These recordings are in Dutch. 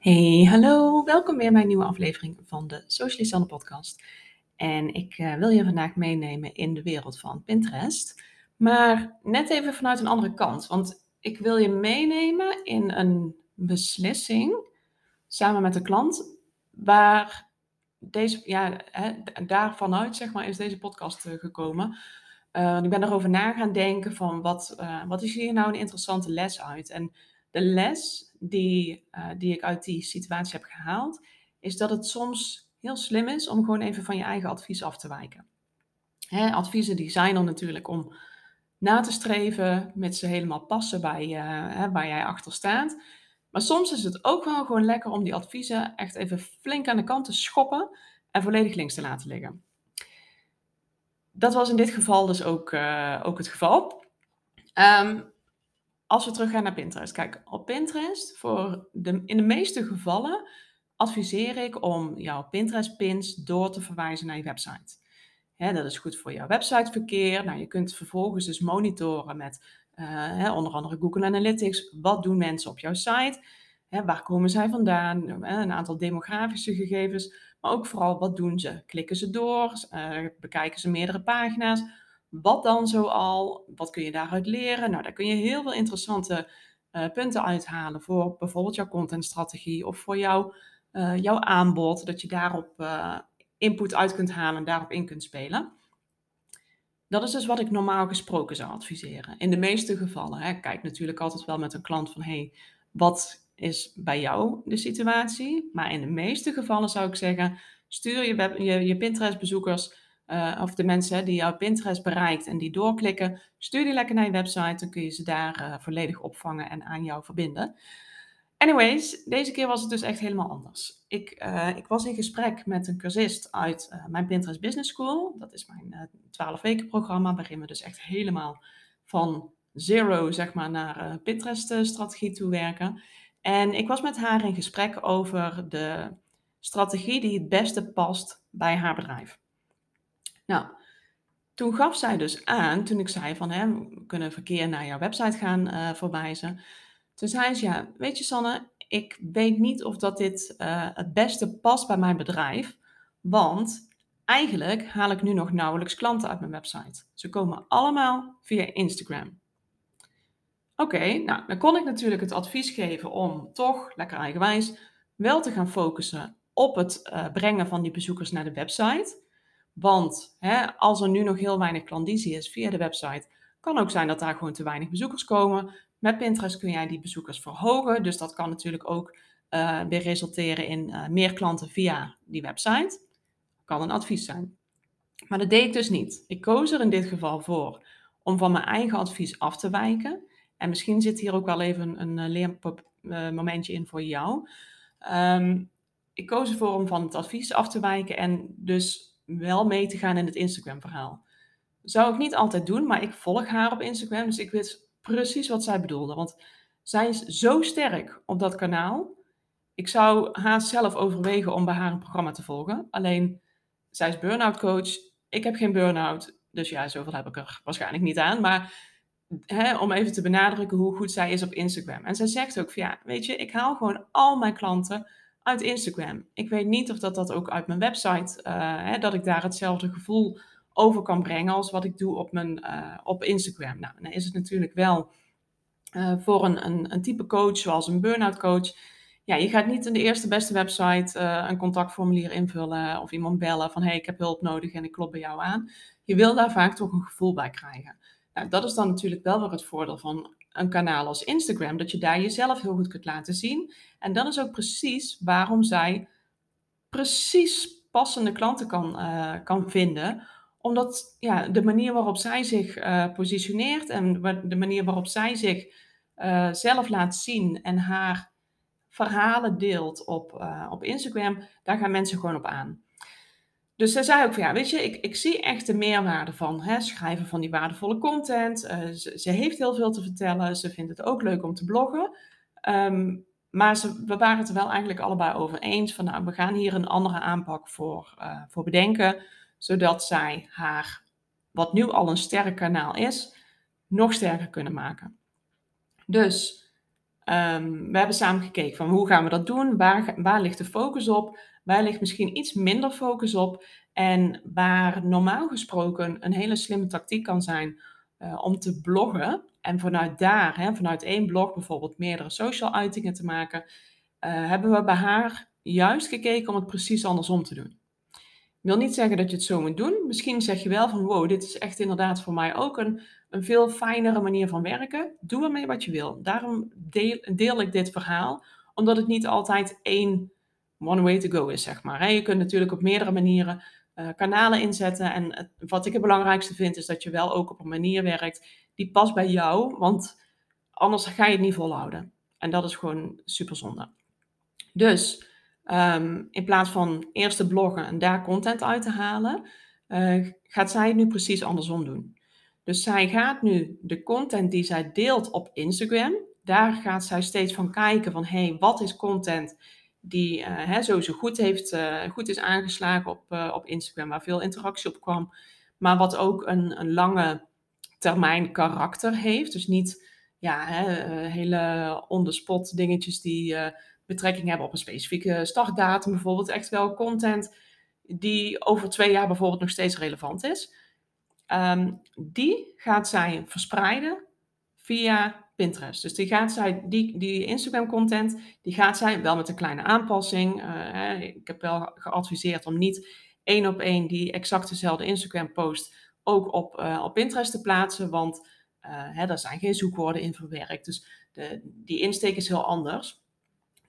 Hey, hallo, welkom weer bij een nieuwe aflevering van de Socially podcast. En ik uh, wil je vandaag meenemen in de wereld van Pinterest, maar net even vanuit een andere kant. Want ik wil je meenemen in een beslissing samen met de klant, waar deze, ja, hè, daar vanuit zeg maar, is deze podcast uh, gekomen. Uh, ik ben erover na gaan denken van wat, wat is hier nou een interessante les uit? En de les die, uh, die ik uit die situatie heb gehaald, is dat het soms heel slim is om gewoon even van je eigen advies af te wijken. Hè, adviezen die zijn er natuurlijk om na te streven, met ze helemaal passen bij uh, hè, waar jij achter staat. Maar soms is het ook wel gewoon lekker om die adviezen echt even flink aan de kant te schoppen en volledig links te laten liggen. Dat was in dit geval dus ook, uh, ook het geval. Um, als we teruggaan naar Pinterest. Kijk, op Pinterest, voor de, in de meeste gevallen, adviseer ik om jouw Pinterest-pins door te verwijzen naar je website. dat is goed voor jouw websiteverkeer. Nou, je kunt vervolgens dus monitoren met uh, onder andere Google Analytics. Wat doen mensen op jouw site? waar komen zij vandaan? een aantal demografische gegevens. Maar ook vooral, wat doen ze? Klikken ze door? Uh, bekijken ze meerdere pagina's? Wat dan zoal? Wat kun je daaruit leren? Nou, daar kun je heel veel interessante uh, punten uithalen voor bijvoorbeeld jouw contentstrategie of voor jou, uh, jouw aanbod. Dat je daarop uh, input uit kunt halen en daarop in kunt spelen. Dat is dus wat ik normaal gesproken zou adviseren. In de meeste gevallen, hè, kijk natuurlijk altijd wel met een klant van hey, wat is bij jou de situatie? Maar in de meeste gevallen zou ik zeggen, stuur je, je, je Pinterest-bezoekers uh, of de mensen die jouw Pinterest bereikt en die doorklikken, stuur die lekker naar je website. Dan kun je ze daar uh, volledig opvangen en aan jou verbinden. Anyways, deze keer was het dus echt helemaal anders. Ik, uh, ik was in gesprek met een cursist uit mijn Pinterest Business School. Dat is mijn 12 weken programma, waarin we dus echt helemaal van zero zeg maar, naar Pinterest strategie toe werken. En ik was met haar in gesprek over de strategie die het beste past bij haar bedrijf. Nou, toen gaf zij dus aan, toen ik zei van hè, we kunnen verkeer naar jouw website gaan uh, verwijzen. Toen zei ze, ja, weet je Sanne, ik weet niet of dat dit uh, het beste past bij mijn bedrijf. Want eigenlijk haal ik nu nog nauwelijks klanten uit mijn website. Ze komen allemaal via Instagram. Oké, nou dan kon ik natuurlijk het advies geven om toch, lekker eigenwijs, wel te gaan focussen op het uh, brengen van die bezoekers naar de website. Want hè, als er nu nog heel weinig klandizie is via de website, kan ook zijn dat daar gewoon te weinig bezoekers komen. Met Pinterest kun jij die bezoekers verhogen. Dus dat kan natuurlijk ook uh, weer resulteren in uh, meer klanten via die website. Kan een advies zijn. Maar dat deed ik dus niet. Ik koos er in dit geval voor om van mijn eigen advies af te wijken. En misschien zit hier ook wel even een, een leermomentje in voor jou. Um, ik koos ervoor om van het advies af te wijken en dus wel mee te gaan in het Instagram-verhaal. Zou ik niet altijd doen, maar ik volg haar op Instagram, dus ik weet precies wat zij bedoelde. Want zij is zo sterk op dat kanaal. Ik zou haar zelf overwegen om bij haar een programma te volgen. Alleen, zij is burn-out coach. Ik heb geen burn-out. Dus ja, zoveel heb ik er waarschijnlijk niet aan. Maar hè, om even te benadrukken hoe goed zij is op Instagram. En zij zegt ook van ja, weet je, ik haal gewoon al mijn klanten uit Instagram. Ik weet niet of dat, dat ook uit mijn website, uh, hè, dat ik daar hetzelfde gevoel over kan brengen als wat ik doe op, mijn, uh, op Instagram. Nou, dan is het natuurlijk wel uh, voor een, een, een, type coach zoals een burn-out coach. Ja, je gaat niet in de eerste beste website een contactformulier invullen of iemand bellen van hey, ik heb hulp nodig en ik klop bij jou aan. Je wil daar vaak toch een gevoel bij krijgen. Nou, dat is dan natuurlijk wel weer het voordeel van een kanaal als Instagram, dat je daar jezelf heel goed kunt laten zien. En dat is ook precies waarom zij precies passende klanten kan, uh, kan vinden. Omdat ja, de manier waarop zij zich uh, positioneert en de manier waarop zij zich uh, zelf laat zien en haar verhalen deelt op, op Instagram, daar gaan mensen gewoon op aan. Dus zij zei ook van ja, weet je, ik, ik zie echt de meerwaarde van hè, schrijven van die waardevolle content. Uh, ze, heeft heel veel te vertellen. Ze vindt het ook leuk om te bloggen. Um, maar ze, we waren het er wel eigenlijk allebei over eens van nou, we gaan hier een andere aanpak voor, uh, voor bedenken. Zodat zij haar, wat nu al een sterk kanaal is, nog sterker kunnen maken. Dus Ehm, we hebben samen gekeken van hoe gaan we dat doen? Waar, ligt de focus op? Waar ligt misschien iets minder focus op? En waar normaal gesproken een hele slimme tactiek kan zijn uh, om te bloggen. En vanuit daar, hè, vanuit één blog bijvoorbeeld, meerdere social uitingen te maken. Uh, hebben we bij haar juist gekeken om het precies andersom te doen. Wil niet zeggen dat je het zo moet doen. Misschien zeg je wel van wow, dit is echt inderdaad voor mij ook een, een veel fijnere manier van werken. Doe ermee wat je wil. Daarom deel, deel ik dit verhaal, omdat het niet altijd één one way to go is, zeg maar. Je kunt natuurlijk op meerdere manieren uh, kanalen inzetten. En wat ik het belangrijkste vind, is dat je wel ook op een manier werkt die past bij jou, want anders ga je het niet volhouden. En dat is gewoon super zonde. Dus um, in plaats van eerst te bloggen en daar content uit te halen, uh, gaat zij het nu precies andersom doen. Dus zij gaat nu de content die zij deelt op Instagram, daar gaat zij steeds van kijken van hé, hey, wat is content die uh, hè, sowieso goed, heeft, uh, goed is aangeslagen op, op Instagram, waar veel interactie op kwam, maar wat ook een, een lange termijn karakter heeft. Dus niet ja, hè, hele on-the-spot dingetjes die betrekking hebben op een specifieke startdatum bijvoorbeeld. Echt wel content die over twee jaar bijvoorbeeld nog steeds relevant is. Um, die gaat zij verspreiden via Pinterest. Dus die gaat zij, die, die Instagram content, die gaat zij wel met een kleine aanpassing. Uh, ik heb wel geadviseerd om niet één op één die exact dezelfde Instagram post ook op, uh, op Pinterest te plaatsen, want uh, hè, daar zijn geen zoekwoorden in verwerkt. Dus de, die insteek is heel anders.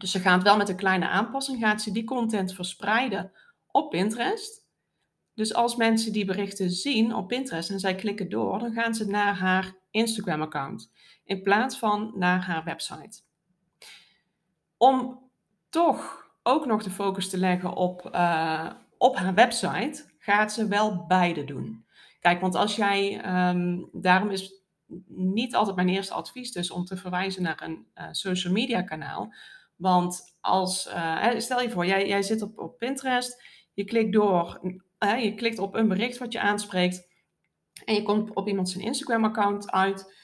Dus ze gaat wel met een kleine aanpassing, gaat ze die content verspreiden op Pinterest. Dus als mensen die berichten zien op Pinterest en zij klikken door, dan gaan ze naar haar Instagram-account in plaats van naar haar website. Om toch ook nog de focus te leggen op, uh, op haar website, gaat ze wel beide doen. Kijk, want als jij, um, daarom is niet altijd mijn eerste advies dus om te verwijzen naar een uh, social media kanaal. Want als, uh, stel je voor, jij, jij zit op, op Pinterest, je klikt door, je klikt op een bericht wat je aanspreekt en je komt op iemand zijn Instagram-account uit.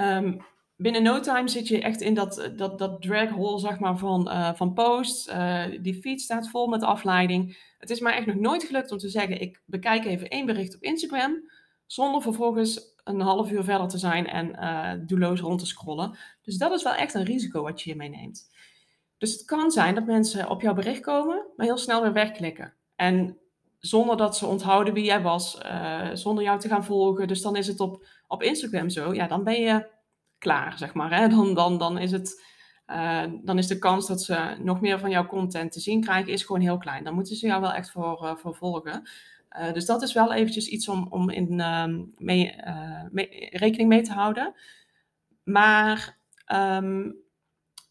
Um, binnen no time zit je echt in dat, dat, dat drag hole zeg maar, van, uh, van posts. Die feed staat vol met afleiding. Het is mij echt nog nooit gelukt om te zeggen: ik bekijk even één bericht op Instagram. Zonder vervolgens een half uur verder te zijn en uh, doelloos rond te scrollen. Dus dat is wel echt een risico wat je hiermee neemt. Dus het kan zijn dat mensen op jouw bericht komen, maar heel snel weer wegklikken. En zonder dat ze onthouden wie jij was, uh, zonder jou te gaan volgen. Dus dan is het op, op Instagram zo. Ja, dan ben je klaar, zeg maar. Hè? Dan, dan, dan, is het, uh, dan is de kans dat ze nog meer van jouw content te zien krijgen, is gewoon heel klein. Dan moeten ze jou wel echt voor, voor volgen. dus dat is wel eventjes iets om, om in, ehm, mee, rekening mee te houden. Maar um,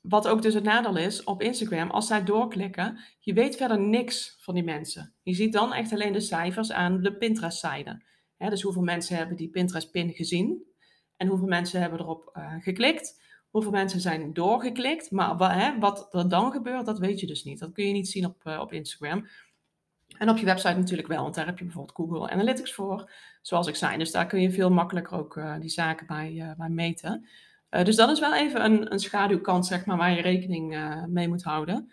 wat ook dus het nadeel is op Instagram, als zij doorklikken, je weet verder niks van die mensen. Je ziet dan echt alleen de cijfers aan de Pinterest-zijde. Dus hoeveel mensen hebben die Pinterest-pin gezien en hoeveel mensen hebben erop uh, geklikt. Hoeveel mensen zijn doorgeklikt, maar wat, hè, wat er dan gebeurt, dat weet je dus niet. Dat kun je niet zien op, uh, op Instagram. En op je website natuurlijk wel, want daar heb je bijvoorbeeld Google Analytics voor, zoals ik zei. Dus daar kun je veel makkelijker ook uh, die zaken bij, bij meten. Uh, dus dat is wel even een, een schaduwkant, zeg maar, waar je rekening uh, mee moet houden.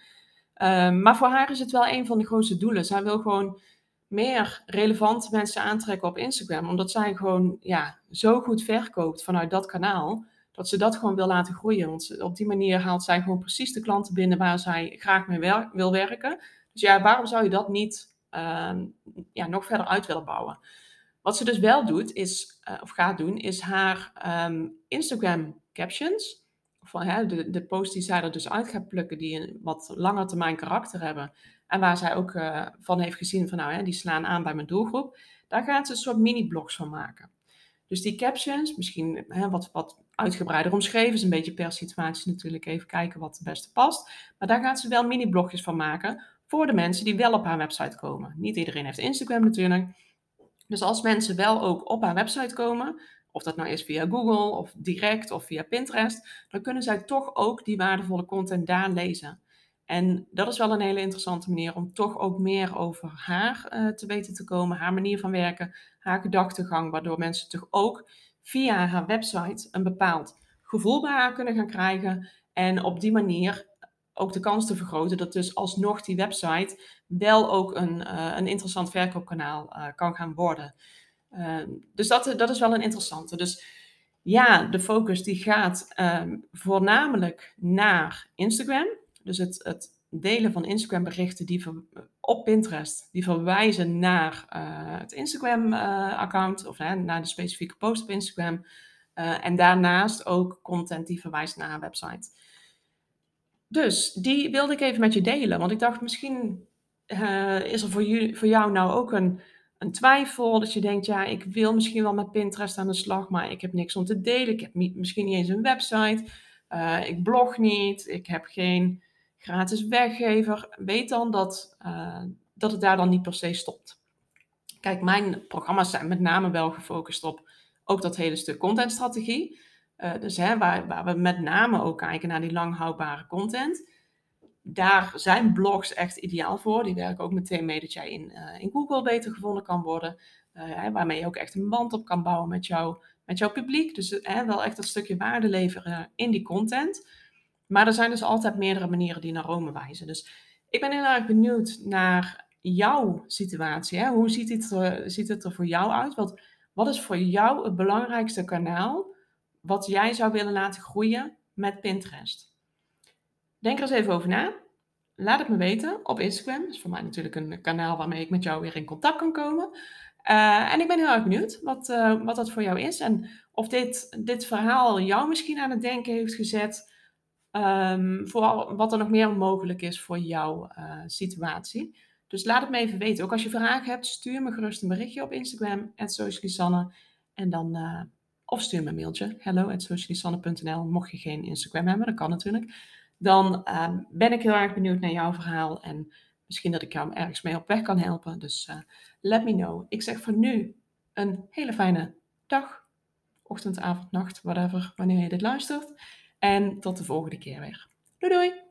Uh, maar voor haar is het wel een van de grootste doelen. Zij wil gewoon meer relevante mensen aantrekken op Instagram, omdat zij gewoon ja, zo goed verkoopt vanuit dat kanaal, dat ze dat gewoon wil laten groeien. Want op die manier haalt zij gewoon precies de klanten binnen waar zij graag mee wil werken. Dus ja, waarom zou je dat niet ehm, ja, nog verder uit willen bouwen? Wat ze dus wel doet, is, uh, of gaat doen, is haar um, Instagram captions. Van, hè, de, de posts die zij er dus uit gaat plukken, die een wat langer termijn karakter hebben. En waar zij ook uh, van heeft gezien van nou, hè, die slaan aan bij mijn doelgroep. Daar gaat ze een soort mini-blogs van maken. Dus die captions, misschien hè, wat, wat uitgebreider omschreven, is een beetje per situatie natuurlijk even kijken wat het beste past. Maar daar gaat ze wel mini-blogjes van maken voor de mensen die wel op haar website komen. Niet iedereen heeft Instagram natuurlijk. Dus als mensen wel ook op haar website komen, of dat nou is via Google of direct of via Pinterest, dan kunnen zij toch ook die waardevolle content daar lezen. En dat is wel een hele interessante manier om toch ook meer over haar uh, te weten te komen, haar manier van werken, haar gedachtegang, waardoor mensen toch ook via haar website een bepaald gevoel bij haar kunnen gaan krijgen En op die manier ook de kans te vergroten dat dus alsnog die website wel ook een, uh, een interessant verkoopkanaal uh, kan gaan worden. Uh, dus dat, dat is wel een interessante. Dus ja, de focus die gaat um, voornamelijk naar Instagram. Dus het, het delen van Instagram berichten die op Pinterest, die verwijzen naar het Instagram account of naar de specifieke post op Instagram. en daarnaast ook content die verwijst naar een website. Dus die wilde ik even met je delen. Want ik dacht, misschien uh, is er voor, jullie, voor jou nou ook een, een twijfel. Dat je denkt, ja, ik wil misschien wel met Pinterest aan de slag, maar ik heb niks om te delen. Ik heb misschien niet eens een website. Uh, ik blog niet. Ik heb geen gratis weggever. Weet dan dat, uh, dat het daar dan niet per se stopt. Kijk, mijn programma's zijn met name wel gefocust op ook dat hele stuk contentstrategie. Uh, dus hè, waar, waar, we met name ook kijken naar die lang houdbare content. Daar zijn blogs echt ideaal voor. Die werken ook meteen mee dat jij in, uh, in Google beter gevonden kan worden. Uh, waarmee je ook echt een band op kan bouwen met, jou, met jouw publiek. Dus wel echt een stukje waarde leveren in die content. Maar er zijn dus altijd meerdere manieren die naar Rome wijzen. Dus ik ben heel erg benieuwd naar jouw situatie. Hè? Hoe ziet het, er, ziet het er voor jou uit? Wat, wat is voor jou het belangrijkste kanaal wat jij zou willen laten groeien met Pinterest. Denk er eens even over na. Laat het me weten op Instagram. Dat is voor mij natuurlijk een kanaal waarmee ik met jou weer in contact kan komen. Uh, en ik ben heel erg benieuwd wat, uh, wat dat voor jou is. En of dit, dit verhaal jou misschien aan het denken heeft gezet. Um, voor wat er nog meer mogelijk is voor jouw uh, situatie. Dus laat het me even weten. Ook als je vragen hebt, stuur me gerust een berichtje op Instagram. Socialisanne. En dan of stuur me een mailtje, hello.socialisanne.nl, mocht je geen Instagram hebben, dat kan natuurlijk. Dan uh, ben ik heel erg benieuwd naar jouw verhaal en misschien dat ik jou ergens mee op weg kan helpen. Dus uh, let me know. Ik zeg voor nu een hele fijne dag, ochtend, avond, nacht, whatever, wanneer je dit luistert. En tot de volgende keer weer. Doei doei!